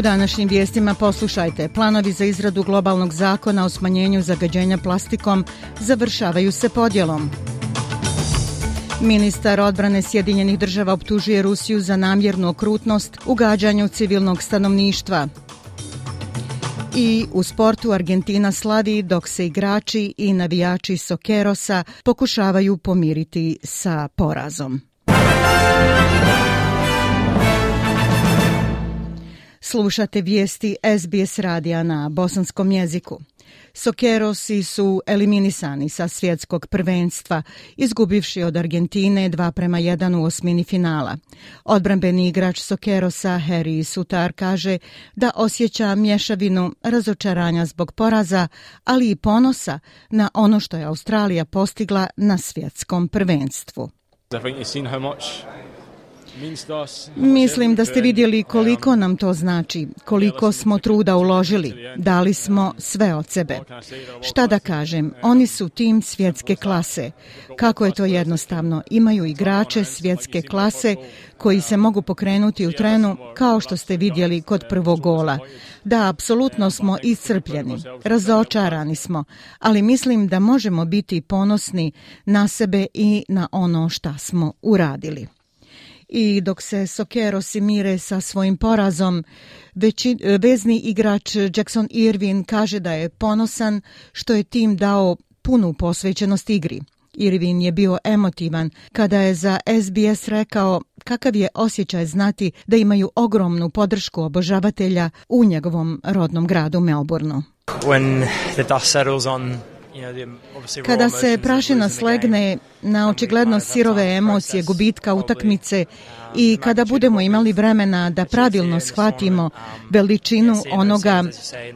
U današnjim vijestima poslušajte. Planovi za izradu globalnog zakona o smanjenju zagađenja plastikom završavaju se podjelom. Ministar odbrane Sjedinjenih država optužuje Rusiju za namjernu okrutnost u gađanju civilnog stanovništva. I u sportu Argentina slavi dok se igrači i navijači Sokerosa pokušavaju pomiriti sa porazom. Slušate vijesti SBS radija na bosanskom jeziku. Sokerosi su eliminisani sa svjetskog prvenstva, izgubivši od Argentine 2 prema 1 u osmini finala. Odbranbeni igrač Sokerosa Harry Sutar kaže da osjeća mješavinu razočaranja zbog poraza, ali i ponosa na ono što je Australija postigla na svjetskom prvenstvu. Mislim da ste vidjeli koliko nam to znači, koliko smo truda uložili, dali smo sve od sebe. Šta da kažem, oni su tim svjetske klase. Kako je to jednostavno? Imaju igrače svjetske klase koji se mogu pokrenuti u trenu kao što ste vidjeli kod prvog gola. Da, apsolutno smo iscrpljeni, razočarani smo, ali mislim da možemo biti ponosni na sebe i na ono šta smo uradili. I dok se Sokeros mire sa svojim porazom, veći, vezni igrač Jackson Irvin kaže da je ponosan što je tim dao punu posvećenost igri. Irvin je bio emotivan kada je za SBS rekao kakav je osjećaj znati da imaju ogromnu podršku obožavatelja u njegovom rodnom gradu Melbourneu. When the dust settles on Kada se prašina slegne na očigledno sirove emocije gubitka utakmice i kada budemo imali vremena da pravilno shvatimo veličinu onoga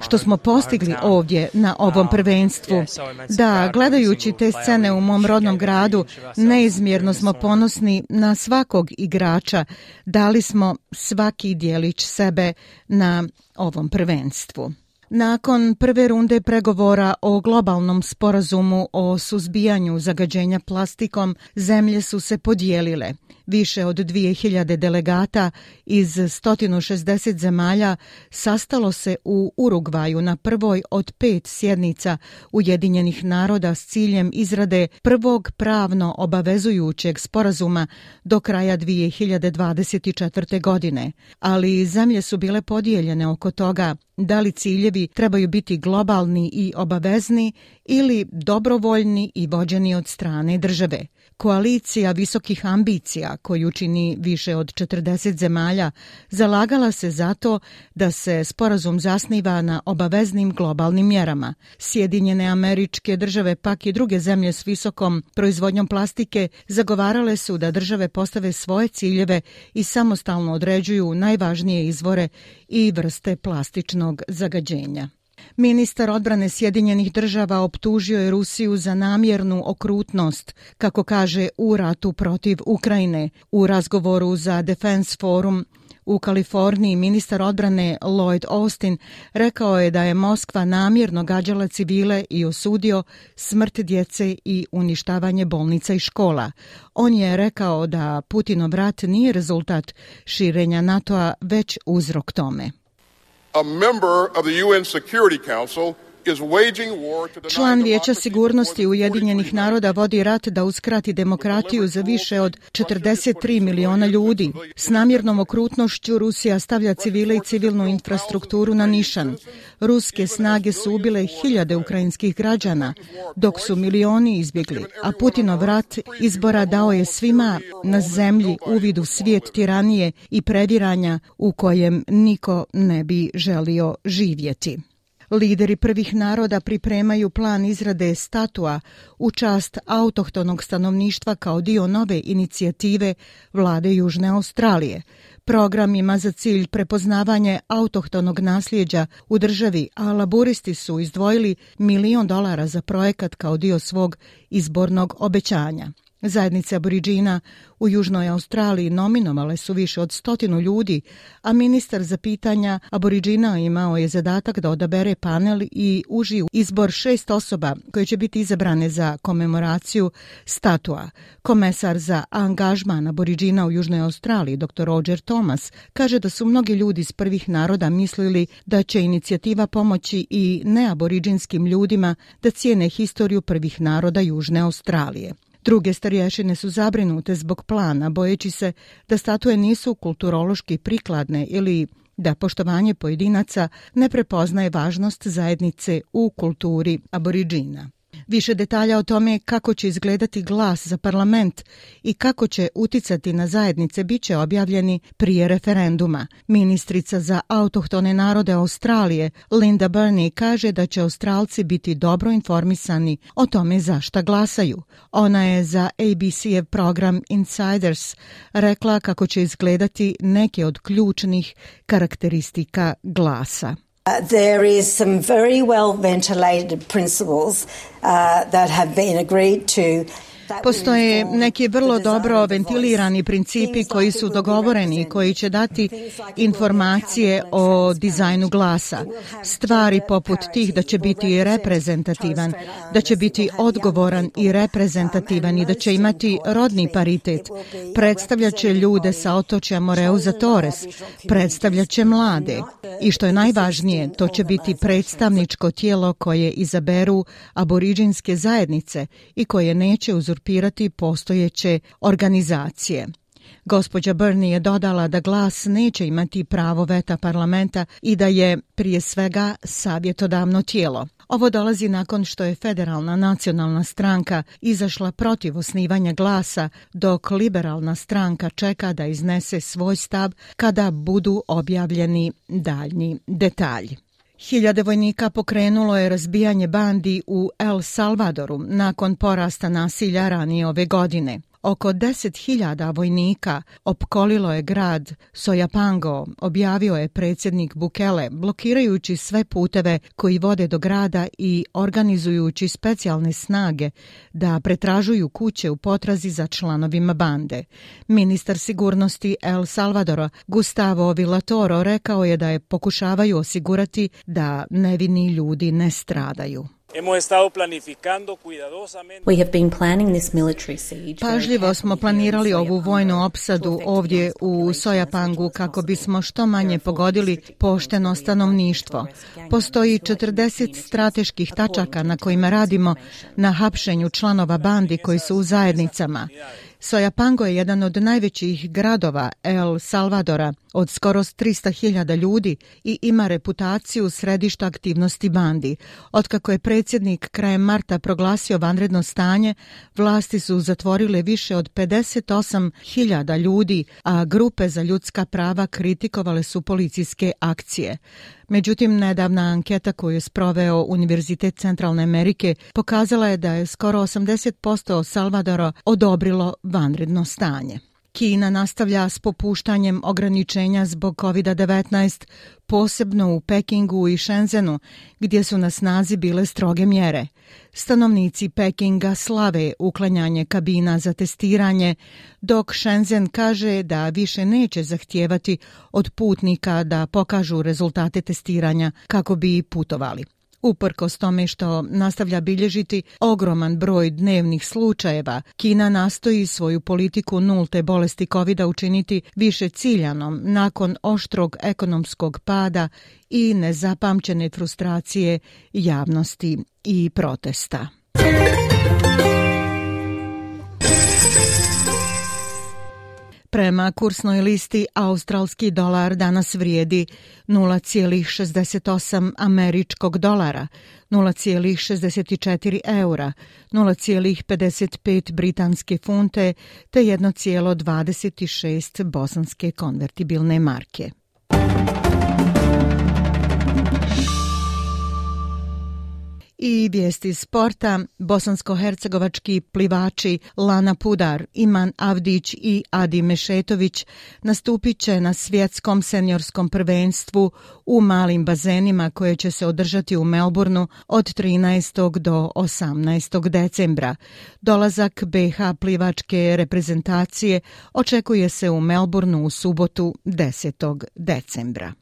što smo postigli ovdje na ovom prvenstvu, da gledajući te scene u mom rodnom gradu neizmjerno smo ponosni na svakog igrača, dali smo svaki dijelić sebe na ovom prvenstvu. Nakon prve runde pregovora o globalnom sporazumu o suzbijanju zagađenja plastikom, zemlje su se podijelile. Više od 2000 delegata iz 160 zemalja sastalo se u Urugvaju na prvoj od pet sjednica Ujedinjenih naroda s ciljem izrade prvog pravno obavezujućeg sporazuma do kraja 2024. godine. Ali zemlje su bile podijeljene oko toga da li ciljevi trebaju biti globalni i obavezni ili dobrovoljni i vođeni od strane države. Koalicija visokih ambicija, koju čini više od 40 zemalja, zalagala se za to da se sporazum zasniva na obaveznim globalnim mjerama. Sjedinjene američke države, pak i druge zemlje s visokom proizvodnjom plastike, zagovarale su da države postave svoje ciljeve i samostalno određuju najvažnije izvore i vrste plastičnog zagađenja. Ministar odbrane Sjedinjenih država optužio je Rusiju za namjernu okrutnost, kako kaže u ratu protiv Ukrajine. U razgovoru za Defense Forum u Kaliforniji ministar odbrane Lloyd Austin rekao je da je Moskva namjerno gađala civile i osudio smrt djece i uništavanje bolnica i škola. On je rekao da Putinov rat nije rezultat širenja NATO-a, već uzrok tome. A member of the UN Security Council Član Vijeća sigurnosti Ujedinjenih naroda vodi rat da uskrati demokratiju za više od 43 miliona ljudi. S namjernom okrutnošću Rusija stavlja civile i civilnu infrastrukturu na nišan. Ruske snage su ubile hiljade ukrajinskih građana, dok su milioni izbjegli, a Putinov rat izbora dao je svima na zemlji uvidu svijet tiranije i previranja u kojem niko ne bi želio živjeti. Lideri prvih naroda pripremaju plan izrade statua u čast autohtonog stanovništva kao dio nove inicijative vlade Južne Australije. Program ima za cilj prepoznavanje autohtonog nasljeđa u državi, a laburisti su izdvojili milion dolara za projekat kao dio svog izbornog obećanja. Zajednice aboriđina u Južnoj Australiji nominovale su više od stotinu ljudi, a ministar za pitanja aboriđina imao je zadatak da odabere panel i uži izbor šest osoba koje će biti izabrane za komemoraciju statua. Komesar za angažman aboriđina u Južnoj Australiji, dr. Roger Thomas, kaže da su mnogi ljudi iz prvih naroda mislili da će inicijativa pomoći i neaboriđinskim ljudima da cijene historiju prvih naroda Južne Australije. Druge starješine su zabrinute zbog plana, bojeći se da statue nisu kulturološki prikladne ili da poštovanje pojedinaca ne prepoznaje važnost zajednice u kulturi aboriđina. Više detalja o tome kako će izgledati glas za parlament i kako će uticati na zajednice bit će objavljeni prije referenduma. Ministrica za autohtone narode Australije Linda Burney kaže da će Australci biti dobro informisani o tome za šta glasaju. Ona je za ABC-ev program Insiders rekla kako će izgledati neke od ključnih karakteristika glasa. Uh, there is some very well ventilated principles uh, that have been agreed to Postoje neki vrlo dobro ventilirani principi koji su dogovoreni i koji će dati informacije o dizajnu glasa. Stvari poput tih da će biti reprezentativan, da će biti odgovoran i reprezentativan i da će imati rodni paritet. Predstavljaće ljude sa otočja Moreuza Torres, predstavljaće mlade. I što je najvažnije, to će biti predstavničko tijelo koje izaberu aboriđinske zajednice i koje neće uzurpirati uzurpirati postojeće organizacije. Gospođa Bernie je dodala da glas neće imati pravo veta parlamenta i da je prije svega savjetodavno tijelo. Ovo dolazi nakon što je federalna nacionalna stranka izašla protiv osnivanja glasa, dok liberalna stranka čeka da iznese svoj stav kada budu objavljeni daljni detalji. Hiljade vojnika pokrenulo je razbijanje bandi u El Salvadoru nakon porasta nasilja ranije ove godine. Oko 10.000 vojnika opkolilo je grad Sojapango, objavio je predsjednik Bukele, blokirajući sve puteve koji vode do grada i organizujući specijalne snage da pretražuju kuće u potrazi za članovima bande. Ministar sigurnosti El Salvadora Gustavo Villatoro rekao je da je pokušavaju osigurati da nevini ljudi ne stradaju. We have been planning this military siege. Pažljivo smo planirali ovu vojnu opsadu ovdje u Sojapangu kako bismo što manje pogodili pošteno stanovništvo. Postoji 40 strateških tačaka na kojima radimo na hapšenju članova bandi koji su u zajednicama. Sojapango je jedan od najvećih gradova El Salvadora od skoro 300.000 ljudi i ima reputaciju središta aktivnosti bandi. Otkako je predsjednik krajem marta proglasio vanredno stanje, vlasti su zatvorile više od 58.000 ljudi, a grupe za ljudska prava kritikovale su policijske akcije. Međutim, nedavna anketa koju je sproveo Univerzitet Centralne Amerike pokazala je da je skoro 80% Salvadora odobrilo vanredno stanje. Kina nastavlja s popuštanjem ograničenja zbog COVID-19, posebno u Pekingu i Shenzhenu, gdje su na snazi bile stroge mjere. Stanovnici Pekinga slave uklanjanje kabina za testiranje, dok Shenzhen kaže da više neće zahtijevati od putnika da pokažu rezultate testiranja kako bi putovali. Uprkos tome što nastavlja bilježiti ogroman broj dnevnih slučajeva, Kina nastoji svoju politiku nulte bolesti covid učiniti više ciljanom nakon oštrog ekonomskog pada i nezapamćene frustracije javnosti i protesta. Prema kursnoj listi, australski dolar danas vrijedi 0,68 američkog dolara, 0,64 eura, 0,55 britanske funte te 1,26 bosanske konvertibilne marke. I vijesti sporta, bosansko-hercegovački plivači Lana Pudar, Iman Avdić i Adi Mešetović nastupit će na svjetskom seniorskom prvenstvu u malim bazenima koje će se održati u Melbourneu od 13. do 18. decembra. Dolazak BH plivačke reprezentacije očekuje se u Melbourneu u subotu 10. decembra.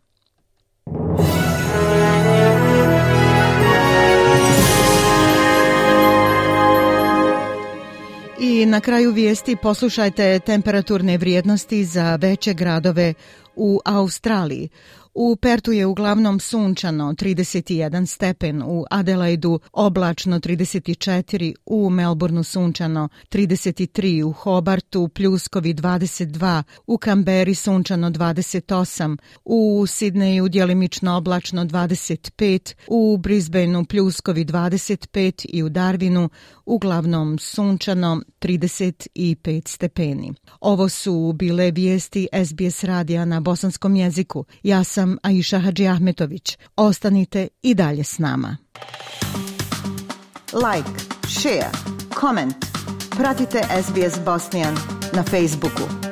I na kraju vijesti poslušajte temperaturne vrijednosti za veće gradove u Australiji. U Pertu je uglavnom sunčano 31 stepen, u Adelaidu oblačno 34, u Melbourneu sunčano 33, u Hobartu pljuskovi 22, u Kamberi sunčano 28, u Sidneju djelimično oblačno 25, u Brisbaneu pljuskovi 25 i u Darwinu uglavnom sunčano 35 stepeni. Ovo su bile vijesti SBS radija na bosanskom jeziku. Ja sam Aisha Hadži Ahmetović. Ostanite i dalje s nama. Like, share, comment. Pratite SBS Bosnian na Facebooku.